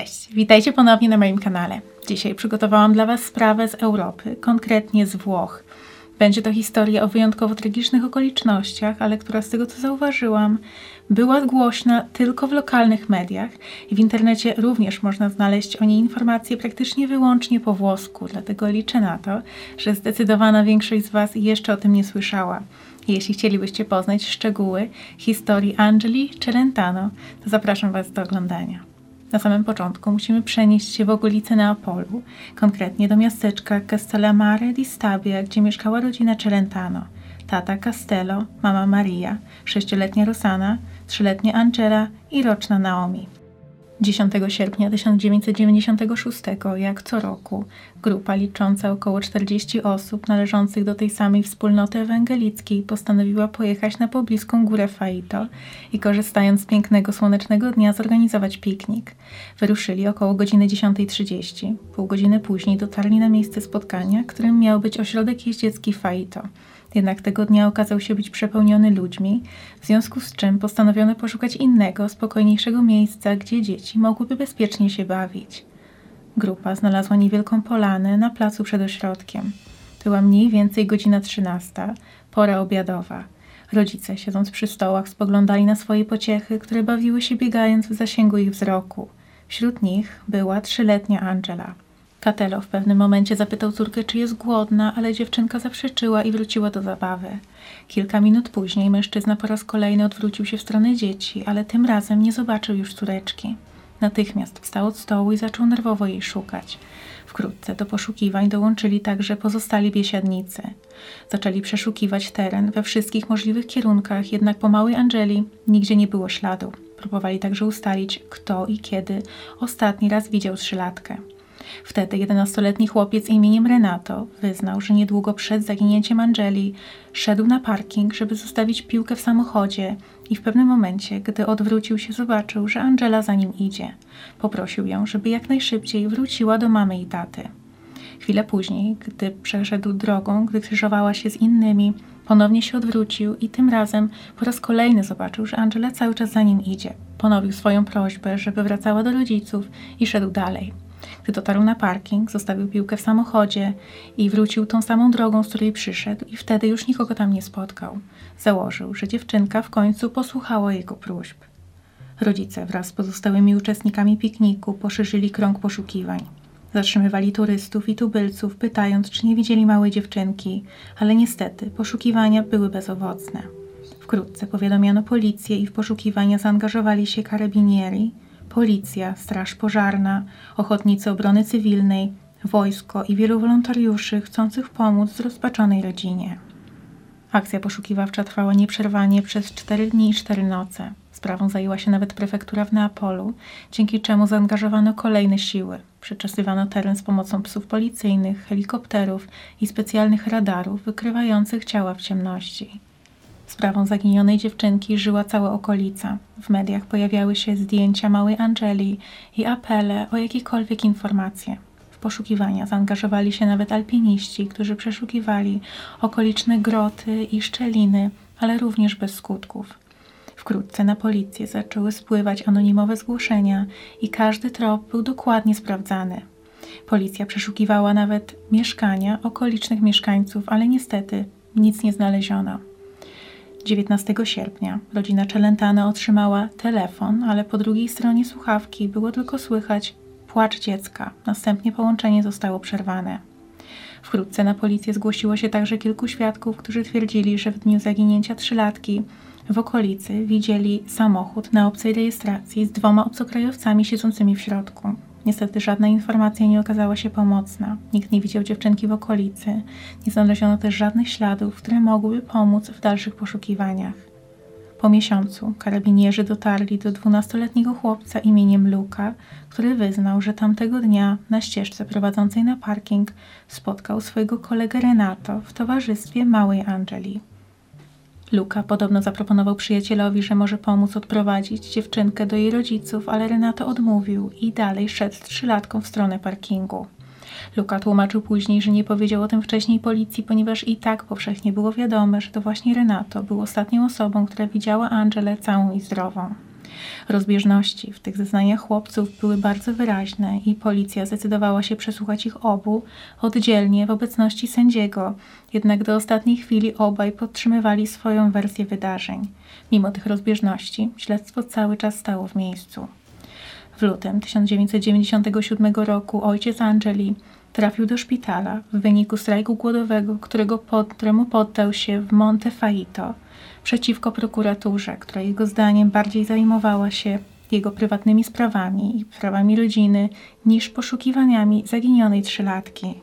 Cześć, witajcie ponownie na moim kanale. Dzisiaj przygotowałam dla Was sprawę z Europy, konkretnie z Włoch. Będzie to historia o wyjątkowo tragicznych okolicznościach, ale która z tego co zauważyłam, była głośna tylko w lokalnych mediach i w internecie również można znaleźć o niej informacje praktycznie wyłącznie po włosku, dlatego liczę na to, że zdecydowana większość z Was jeszcze o tym nie słyszała. Jeśli chcielibyście poznać szczegóły historii Angeli Celentano, to zapraszam Was do oglądania. Na samym początku musimy przenieść się w okolice Neapolu, konkretnie do miasteczka Castellamare di Stabia, gdzie mieszkała rodzina Celentano. Tata Castello, mama Maria, sześcioletnia Rosana, trzyletnia Angela i roczna Naomi. 10 sierpnia 1996, jak co roku, grupa licząca około 40 osób należących do tej samej wspólnoty ewangelickiej postanowiła pojechać na pobliską górę Faito i korzystając z pięknego słonecznego dnia zorganizować piknik. Wyruszyli około godziny 10.30. Pół godziny później dotarli na miejsce spotkania, którym miał być ośrodek jeździecki Faito. Jednak tego dnia okazał się być przepełniony ludźmi, w związku z czym postanowiono poszukać innego, spokojniejszego miejsca, gdzie dzieci mogłyby bezpiecznie się bawić. Grupa znalazła niewielką polanę na placu przed ośrodkiem. Była mniej więcej godzina trzynasta, pora obiadowa. Rodzice, siedząc przy stołach, spoglądali na swoje pociechy, które bawiły się biegając w zasięgu ich wzroku. Wśród nich była trzyletnia Angela. Katelo w pewnym momencie zapytał córkę, czy jest głodna, ale dziewczynka zaprzeczyła i wróciła do zabawy. Kilka minut później mężczyzna po raz kolejny odwrócił się w stronę dzieci, ale tym razem nie zobaczył już córeczki. Natychmiast wstał od stołu i zaczął nerwowo jej szukać. Wkrótce do poszukiwań dołączyli także pozostali biesiadnicy. Zaczęli przeszukiwać teren we wszystkich możliwych kierunkach, jednak po małej Angeli nigdzie nie było śladu. Próbowali także ustalić, kto i kiedy ostatni raz widział trzylatkę. Wtedy 11-letni chłopiec imieniem Renato wyznał, że niedługo przed zaginięciem Angeli szedł na parking, żeby zostawić piłkę w samochodzie i w pewnym momencie, gdy odwrócił się, zobaczył, że Angela za nim idzie. Poprosił ją, żeby jak najszybciej wróciła do mamy i taty. Chwilę później, gdy przeszedł drogą, gdy krzyżowała się z innymi, ponownie się odwrócił i tym razem po raz kolejny zobaczył, że Angela cały czas za nim idzie. Ponowił swoją prośbę, żeby wracała do rodziców i szedł dalej. Gdy dotarł na parking, zostawił piłkę w samochodzie i wrócił tą samą drogą, z której przyszedł, i wtedy już nikogo tam nie spotkał. Założył, że dziewczynka w końcu posłuchała jego próśb. Rodzice wraz z pozostałymi uczestnikami pikniku poszerzyli krąg poszukiwań. Zatrzymywali turystów i tubylców, pytając, czy nie widzieli małej dziewczynki, ale niestety poszukiwania były bezowocne. Wkrótce powiadomiono policję i w poszukiwania zaangażowali się karabinieri, policja, straż pożarna, ochotnicy obrony cywilnej, wojsko i wielu wolontariuszy chcących pomóc zrozpaczonej rodzinie. Akcja poszukiwawcza trwała nieprzerwanie przez cztery dni i cztery noce. Sprawą zajęła się nawet prefektura w Neapolu, dzięki czemu zaangażowano kolejne siły. Przeczesywano teren z pomocą psów policyjnych, helikopterów i specjalnych radarów wykrywających ciała w ciemności. Sprawą zaginionej dziewczynki żyła cała okolica. W mediach pojawiały się zdjęcia małej Angeli i apele o jakiekolwiek informacje. W poszukiwania zaangażowali się nawet alpiniści, którzy przeszukiwali okoliczne groty i szczeliny, ale również bez skutków. Wkrótce na policję zaczęły spływać anonimowe zgłoszenia i każdy trop był dokładnie sprawdzany. Policja przeszukiwała nawet mieszkania okolicznych mieszkańców, ale niestety nic nie znaleziono. 19 sierpnia rodzina Celentano otrzymała telefon, ale po drugiej stronie słuchawki było tylko słychać płacz dziecka. Następnie połączenie zostało przerwane. Wkrótce na policję zgłosiło się także kilku świadków, którzy twierdzili, że w dniu zaginięcia trzylatki w okolicy widzieli samochód na obcej rejestracji z dwoma obcokrajowcami siedzącymi w środku. Niestety żadna informacja nie okazała się pomocna. Nikt nie widział dziewczynki w okolicy. Nie znaleziono też żadnych śladów, które mogłyby pomóc w dalszych poszukiwaniach. Po miesiącu karabinierzy dotarli do dwunastoletniego chłopca imieniem Luka, który wyznał, że tamtego dnia na ścieżce prowadzącej na parking spotkał swojego kolegę Renato w towarzystwie małej Angeli. Luka podobno zaproponował przyjacielowi, że może pomóc odprowadzić dziewczynkę do jej rodziców, ale Renato odmówił i dalej szedł trzylatką w stronę parkingu. Luka tłumaczył później, że nie powiedział o tym wcześniej policji, ponieważ i tak powszechnie było wiadome, że to właśnie Renato był ostatnią osobą, która widziała Angelę całą i zdrową. Rozbieżności w tych zeznaniach chłopców były bardzo wyraźne i policja zdecydowała się przesłuchać ich obu oddzielnie w obecności sędziego, jednak do ostatniej chwili obaj podtrzymywali swoją wersję wydarzeń. Mimo tych rozbieżności, śledztwo cały czas stało w miejscu. W lutym 1997 roku ojciec Angeli trafił do szpitala w wyniku strajku głodowego, którego któremu poddał się w Monte Faito przeciwko prokuraturze, która jego zdaniem bardziej zajmowała się jego prywatnymi sprawami i sprawami rodziny niż poszukiwaniami zaginionej trzylatki.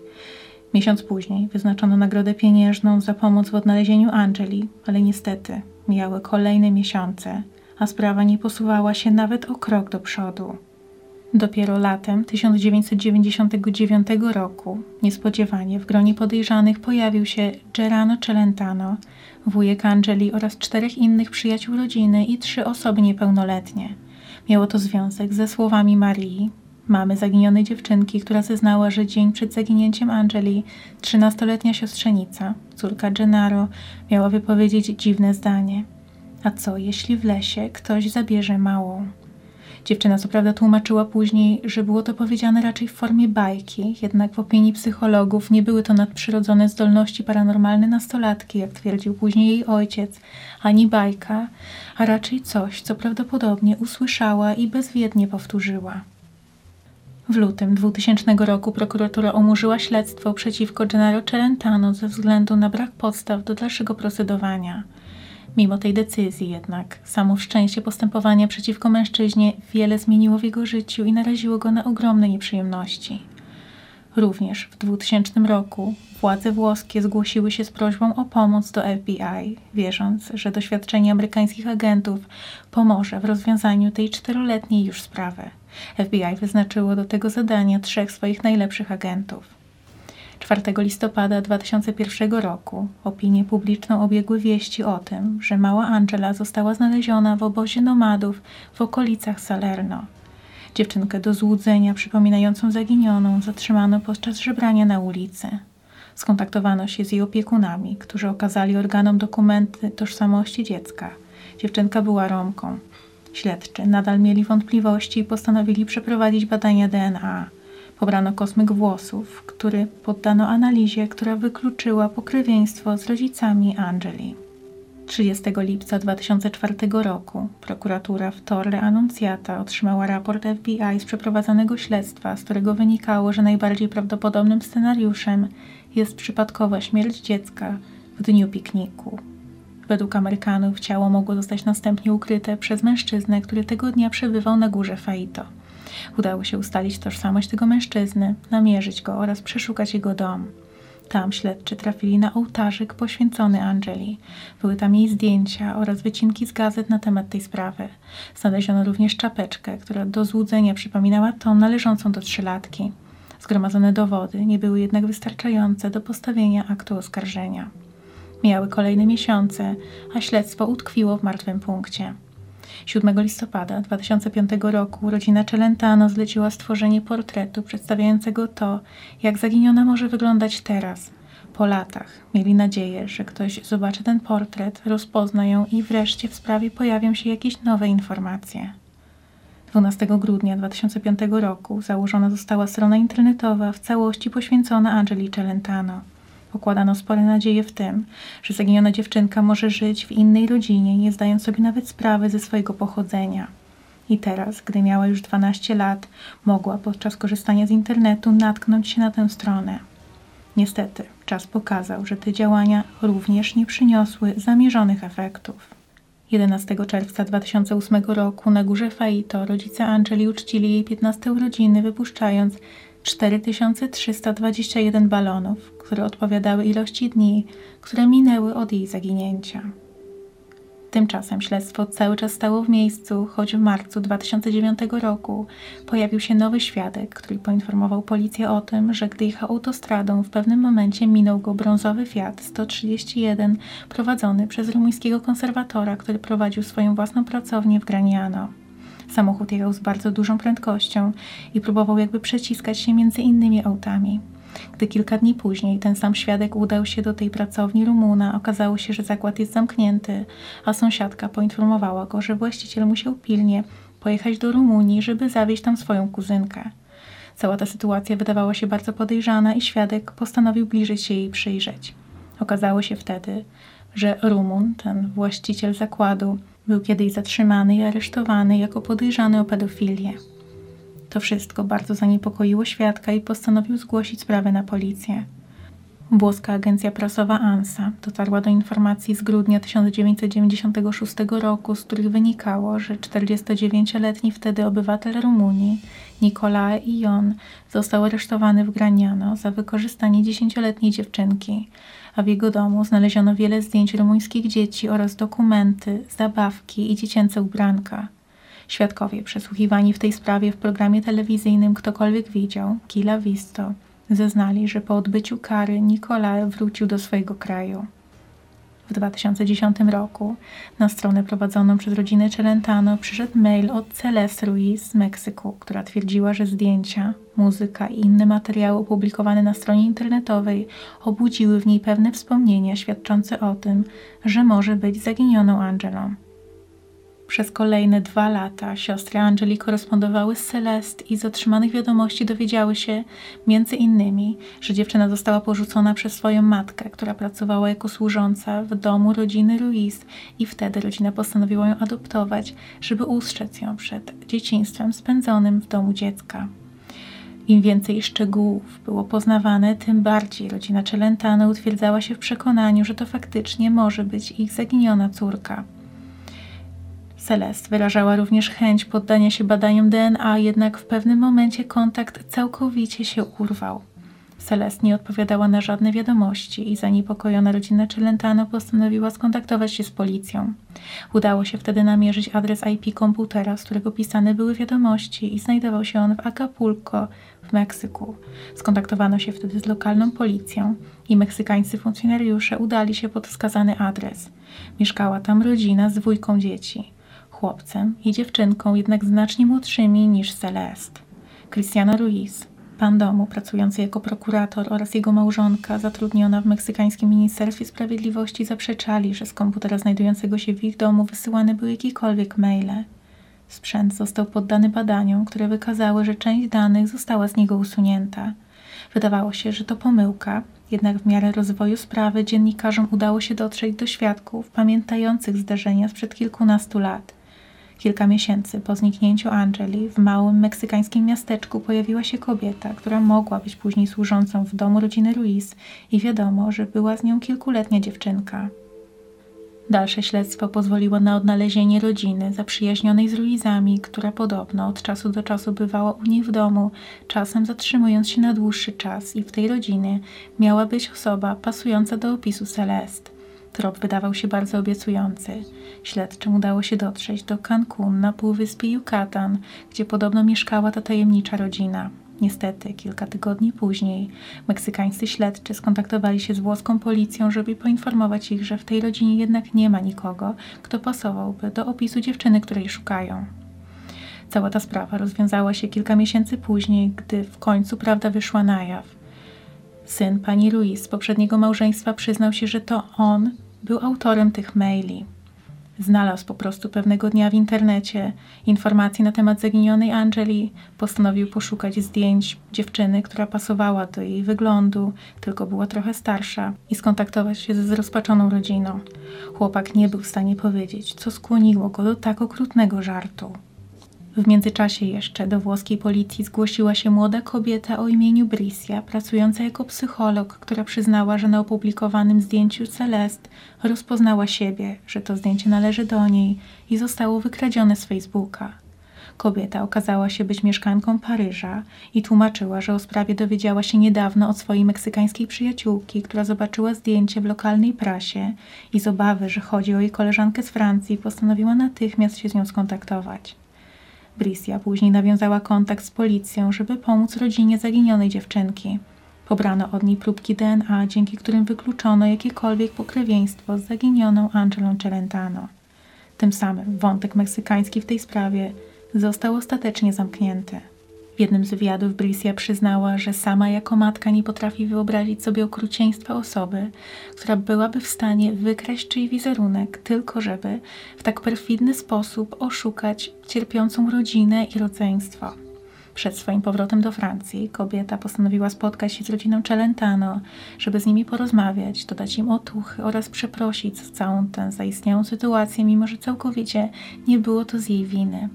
Miesiąc później wyznaczono nagrodę pieniężną za pomoc w odnalezieniu Angeli, ale niestety mijały kolejne miesiące, a sprawa nie posuwała się nawet o krok do przodu. Dopiero latem 1999 roku niespodziewanie w gronie podejrzanych pojawił się Gerano Celentano, wujek Angeli oraz czterech innych przyjaciół rodziny i trzy osoby niepełnoletnie. Miało to związek ze słowami Marii, mamy zaginionej dziewczynki, która zeznała, że dzień przed zaginięciem Angeli trzynastoletnia siostrzenica, córka Gennaro, miała wypowiedzieć dziwne zdanie. A co, jeśli w lesie ktoś zabierze małą? Dziewczyna co prawda tłumaczyła później, że było to powiedziane raczej w formie bajki, jednak w opinii psychologów nie były to nadprzyrodzone zdolności paranormalne nastolatki, jak twierdził później jej ojciec, ani bajka, a raczej coś, co prawdopodobnie usłyszała i bezwiednie powtórzyła. W lutym 2000 roku prokuratura umorzyła śledztwo przeciwko Gennaro Celentano ze względu na brak podstaw do dalszego procedowania – Mimo tej decyzji jednak, samo wszczęcie postępowania przeciwko mężczyźnie wiele zmieniło w jego życiu i naraziło go na ogromne nieprzyjemności. Również w 2000 roku władze włoskie zgłosiły się z prośbą o pomoc do FBI, wierząc, że doświadczenie amerykańskich agentów pomoże w rozwiązaniu tej czteroletniej już sprawy. FBI wyznaczyło do tego zadania trzech swoich najlepszych agentów. 4 listopada 2001 roku opinię publiczną obiegły wieści o tym, że mała Angela została znaleziona w obozie nomadów w okolicach Salerno. Dziewczynkę do złudzenia przypominającą zaginioną zatrzymano podczas żebrania na ulicy. Skontaktowano się z jej opiekunami, którzy okazali organom dokumenty tożsamości dziecka. Dziewczynka była Romką. Śledczy nadal mieli wątpliwości i postanowili przeprowadzić badania DNA. Pobrano kosmyk włosów, który poddano analizie, która wykluczyła pokrewieństwo z rodzicami Angeli. 30 lipca 2004 roku prokuratura w Torre Annunziata otrzymała raport FBI z przeprowadzonego śledztwa, z którego wynikało, że najbardziej prawdopodobnym scenariuszem jest przypadkowa śmierć dziecka w dniu pikniku. Według Amerykanów ciało mogło zostać następnie ukryte przez mężczyznę, który tego dnia przebywał na górze Faito. Udało się ustalić tożsamość tego mężczyzny, namierzyć go oraz przeszukać jego dom. Tam śledczy trafili na ołtarzyk poświęcony Angeli. Były tam jej zdjęcia oraz wycinki z gazet na temat tej sprawy. Znaleziono również czapeczkę, która do złudzenia przypominała tą należącą do trzylatki. Zgromadzone dowody nie były jednak wystarczające do postawienia aktu oskarżenia. Mijały kolejne miesiące, a śledztwo utkwiło w martwym punkcie. 7 listopada 2005 roku rodzina Celentano zleciła stworzenie portretu przedstawiającego to, jak zaginiona może wyglądać teraz. Po latach mieli nadzieję, że ktoś zobaczy ten portret, rozpozna ją i wreszcie w sprawie pojawią się jakieś nowe informacje. 12 grudnia 2005 roku założona została strona internetowa w całości poświęcona Angeli Celentano. Pokładano spore nadzieje w tym, że zaginiona dziewczynka może żyć w innej rodzinie, nie zdając sobie nawet sprawy ze swojego pochodzenia. I teraz, gdy miała już 12 lat, mogła podczas korzystania z internetu natknąć się na tę stronę. Niestety, czas pokazał, że te działania również nie przyniosły zamierzonych efektów. 11 czerwca 2008 roku na górze Faito rodzice Angeli uczcili jej 15 urodziny, wypuszczając 4321 balonów, które odpowiadały ilości dni, które minęły od jej zaginięcia. Tymczasem śledztwo cały czas stało w miejscu, choć w marcu 2009 roku pojawił się nowy świadek, który poinformował policję o tym, że gdy jechał autostradą, w pewnym momencie minął go brązowy Fiat 131 prowadzony przez rumuńskiego konserwatora, który prowadził swoją własną pracownię w Graniano. Samochód jechał z bardzo dużą prędkością i próbował jakby przeciskać się między innymi autami. Gdy kilka dni później ten sam świadek udał się do tej pracowni Rumuna, okazało się, że zakład jest zamknięty, a sąsiadka poinformowała go, że właściciel musiał pilnie pojechać do Rumunii, żeby zawieźć tam swoją kuzynkę. Cała ta sytuacja wydawała się bardzo podejrzana i świadek postanowił bliżej się jej przyjrzeć. Okazało się wtedy, że Rumun, ten właściciel zakładu, był kiedyś zatrzymany i aresztowany jako podejrzany o pedofilię. To wszystko bardzo zaniepokoiło świadka i postanowił zgłosić sprawę na policję. Włoska agencja prasowa ANSA dotarła do informacji z grudnia 1996 roku, z których wynikało, że 49-letni wtedy obywatel Rumunii, Nicolae Ion, został aresztowany w Graniano za wykorzystanie 10-letniej dziewczynki, a w jego domu znaleziono wiele zdjęć rumuńskich dzieci oraz dokumenty, zabawki i dziecięce ubranka. Świadkowie przesłuchiwani w tej sprawie w programie telewizyjnym Ktokolwiek widział, Kila Visto, zeznali, że po odbyciu kary Nicolae wrócił do swojego kraju. W 2010 roku na stronę prowadzoną przez rodzinę Celentano przyszedł mail od Celeste Ruiz z Meksyku, która twierdziła, że zdjęcia, muzyka i inne materiały opublikowane na stronie internetowej obudziły w niej pewne wspomnienia świadczące o tym, że może być zaginioną Angelą. Przez kolejne dwa lata siostry Angeli korespondowały z Celest i z otrzymanych wiadomości dowiedziały się między innymi, że dziewczyna została porzucona przez swoją matkę, która pracowała jako służąca w domu rodziny Ruiz i wtedy rodzina postanowiła ją adoptować, żeby ustrzec ją przed dzieciństwem spędzonym w domu dziecka. Im więcej szczegółów było poznawane, tym bardziej rodzina Celentano utwierdzała się w przekonaniu, że to faktycznie może być ich zaginiona córka. Celest wyrażała również chęć poddania się badaniom DNA, jednak w pewnym momencie kontakt całkowicie się urwał. Celest nie odpowiadała na żadne wiadomości i zaniepokojona rodzina Celentano postanowiła skontaktować się z policją. Udało się wtedy namierzyć adres IP komputera, z którego pisane były wiadomości i znajdował się on w Acapulco w Meksyku. Skontaktowano się wtedy z lokalną policją i meksykańscy funkcjonariusze udali się pod wskazany adres. Mieszkała tam rodzina z dwójką dzieci chłopcem i dziewczynką, jednak znacznie młodszymi niż Celeste. Cristiano Ruiz, pan domu pracujący jako prokurator oraz jego małżonka zatrudniona w meksykańskim Ministerstwie Sprawiedliwości zaprzeczali, że z komputera znajdującego się w ich domu wysyłane były jakiekolwiek maile. Sprzęt został poddany badaniom, które wykazały, że część danych została z niego usunięta. Wydawało się, że to pomyłka, jednak w miarę rozwoju sprawy dziennikarzom udało się dotrzeć do świadków pamiętających zdarzenia sprzed kilkunastu lat. Kilka miesięcy po zniknięciu Angeli w małym meksykańskim miasteczku pojawiła się kobieta, która mogła być później służącą w domu rodziny Ruiz i wiadomo, że była z nią kilkuletnia dziewczynka. Dalsze śledztwo pozwoliło na odnalezienie rodziny zaprzyjaźnionej z Ruizami, która podobno od czasu do czasu bywała u nich w domu, czasem zatrzymując się na dłuższy czas i w tej rodzinie miała być osoba pasująca do opisu Celeste. Trop wydawał się bardzo obiecujący. Śledczym udało się dotrzeć do Cancun na półwyspie Yucatan, gdzie podobno mieszkała ta tajemnicza rodzina. Niestety, kilka tygodni później meksykańscy śledczy skontaktowali się z włoską policją, żeby poinformować ich, że w tej rodzinie jednak nie ma nikogo, kto pasowałby do opisu dziewczyny, której szukają. Cała ta sprawa rozwiązała się kilka miesięcy później, gdy w końcu prawda wyszła na jaw. Syn pani Ruiz z poprzedniego małżeństwa przyznał się, że to on był autorem tych maili. Znalazł po prostu pewnego dnia w internecie informacji na temat zaginionej Angeli, postanowił poszukać zdjęć dziewczyny, która pasowała do jej wyglądu, tylko była trochę starsza, i skontaktować się ze zrozpaczoną rodziną. Chłopak nie był w stanie powiedzieć, co skłoniło go do tak okrutnego żartu. W międzyczasie jeszcze do włoskiej policji zgłosiła się młoda kobieta o imieniu Brisja, pracująca jako psycholog, która przyznała, że na opublikowanym zdjęciu Celest rozpoznała siebie, że to zdjęcie należy do niej i zostało wykradzione z Facebooka. Kobieta okazała się być mieszkanką Paryża i tłumaczyła, że o sprawie dowiedziała się niedawno od swojej meksykańskiej przyjaciółki, która zobaczyła zdjęcie w lokalnej prasie i z obawy, że chodzi o jej koleżankę z Francji, postanowiła natychmiast się z nią skontaktować. Brisja później nawiązała kontakt z policją, żeby pomóc rodzinie zaginionej dziewczynki. Pobrano od niej próbki DNA, dzięki którym wykluczono jakiekolwiek pokrewieństwo z zaginioną Angelą Celentano. Tym samym wątek meksykański w tej sprawie został ostatecznie zamknięty. W jednym z wywiadów Bricia przyznała, że sama jako matka nie potrafi wyobrazić sobie okrucieństwa osoby, która byłaby w stanie wykraść czyj wizerunek, tylko żeby w tak perfidny sposób oszukać cierpiącą rodzinę i rodzeństwo. Przed swoim powrotem do Francji kobieta postanowiła spotkać się z rodziną Celentano, żeby z nimi porozmawiać, dodać im otuchy oraz przeprosić za całą tę zaistniałą sytuację, mimo że całkowicie nie było to z jej winy.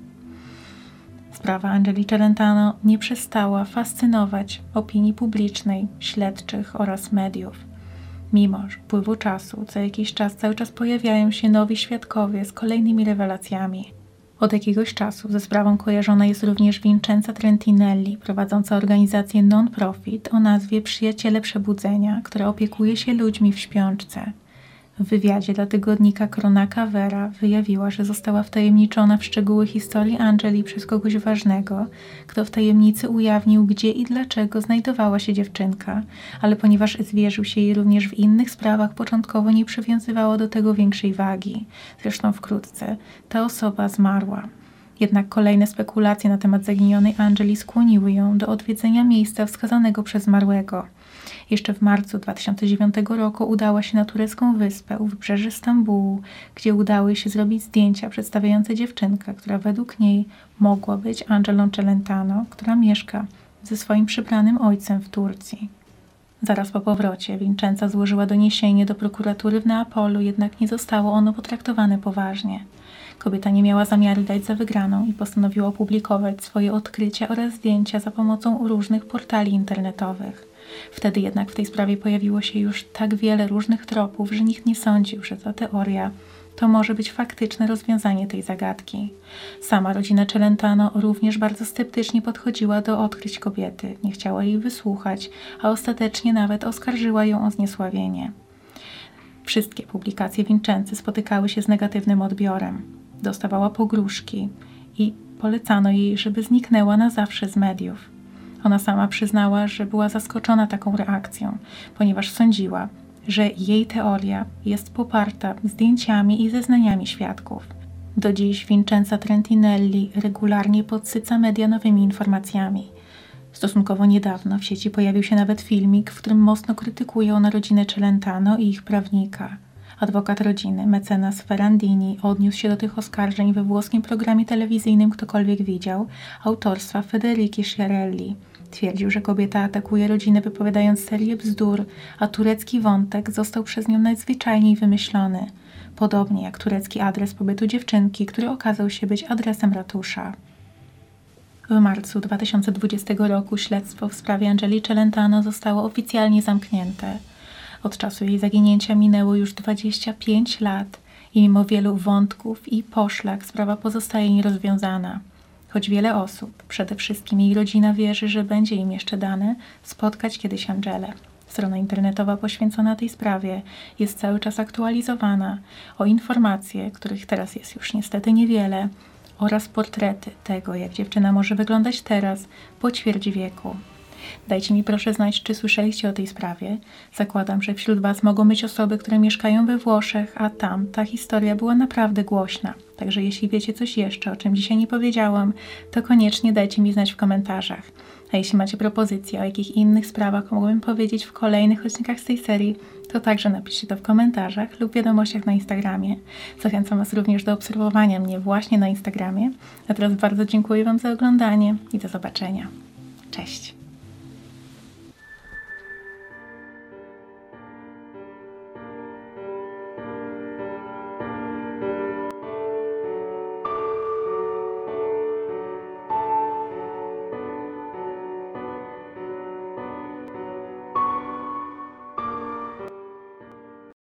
Sprawa Angeli Celentano nie przestała fascynować opinii publicznej, śledczych oraz mediów. Mimo upływu czasu, co jakiś czas cały czas pojawiają się nowi świadkowie z kolejnymi rewelacjami. Od jakiegoś czasu ze sprawą kojarzona jest również Vincenza Trentinelli, prowadząca organizację non-profit o nazwie Przyjaciele Przebudzenia, która opiekuje się ludźmi w śpiączce. W wywiadzie dla tygodnika Kronaka Vera wyjawiła, że została wtajemniczona w szczegóły historii Angeli przez kogoś ważnego, kto w tajemnicy ujawnił, gdzie i dlaczego znajdowała się dziewczynka, ale ponieważ zwierzył się jej również w innych sprawach, początkowo nie przywiązywało do tego większej wagi. Zresztą wkrótce ta osoba zmarła. Jednak kolejne spekulacje na temat zaginionej Angeli skłoniły ją do odwiedzenia miejsca wskazanego przez zmarłego. Jeszcze w marcu 2009 roku udała się na turecką wyspę u wybrzeży Stambułu, gdzie udały się zrobić zdjęcia przedstawiające dziewczynkę, która według niej mogła być Angelą Celentano, która mieszka ze swoim przybranym ojcem w Turcji. Zaraz po powrocie Vincenza złożyła doniesienie do prokuratury w Neapolu, jednak nie zostało ono potraktowane poważnie. Kobieta nie miała zamiaru dać za wygraną i postanowiła opublikować swoje odkrycia oraz zdjęcia za pomocą różnych portali internetowych. Wtedy jednak w tej sprawie pojawiło się już tak wiele różnych tropów, że nikt nie sądził, że ta teoria to może być faktyczne rozwiązanie tej zagadki. Sama rodzina Celentano również bardzo sceptycznie podchodziła do odkryć kobiety, nie chciała jej wysłuchać, a ostatecznie nawet oskarżyła ją o zniesławienie. Wszystkie publikacje Vincenzy spotykały się z negatywnym odbiorem. Dostawała pogróżki i polecano jej, żeby zniknęła na zawsze z mediów. Ona sama przyznała, że była zaskoczona taką reakcją, ponieważ sądziła, że jej teoria jest poparta zdjęciami i zeznaniami świadków. Do dziś Vincenza Trentinelli regularnie podsyca media nowymi informacjami. Stosunkowo niedawno w sieci pojawił się nawet filmik, w którym mocno krytykuje ona rodzinę Celentano i ich prawnika. Adwokat rodziny, mecenas Ferrandini, odniósł się do tych oskarżeń we włoskim programie telewizyjnym Ktokolwiek Widział, autorstwa Federiki Schiarelli. Twierdził, że kobieta atakuje rodzinę wypowiadając serię bzdur, a turecki wątek został przez nią najzwyczajniej wymyślony. Podobnie jak turecki adres pobytu dziewczynki, który okazał się być adresem ratusza. W marcu 2020 roku śledztwo w sprawie Angeli Celentano zostało oficjalnie zamknięte. Od czasu jej zaginięcia minęło już 25 lat i mimo wielu wątków i poszlak sprawa pozostaje nierozwiązana. Choć wiele osób, przede wszystkim jej rodzina, wierzy, że będzie im jeszcze dane spotkać kiedyś Angelę. Strona internetowa poświęcona tej sprawie jest cały czas aktualizowana o informacje, których teraz jest już niestety niewiele, oraz portrety tego, jak dziewczyna może wyglądać teraz po ćwierć wieku. Dajcie mi proszę znać, czy słyszeliście o tej sprawie. Zakładam, że wśród Was mogą być osoby, które mieszkają we Włoszech, a tam ta historia była naprawdę głośna. Także jeśli wiecie coś jeszcze, o czym dzisiaj nie powiedziałam, to koniecznie dajcie mi znać w komentarzach. A jeśli macie propozycje, o jakich innych sprawach mogłabym powiedzieć w kolejnych odcinkach z tej serii, to także napiszcie to w komentarzach lub wiadomościach na Instagramie. Zachęcam Was również do obserwowania mnie właśnie na Instagramie. A teraz bardzo dziękuję Wam za oglądanie i do zobaczenia. Cześć!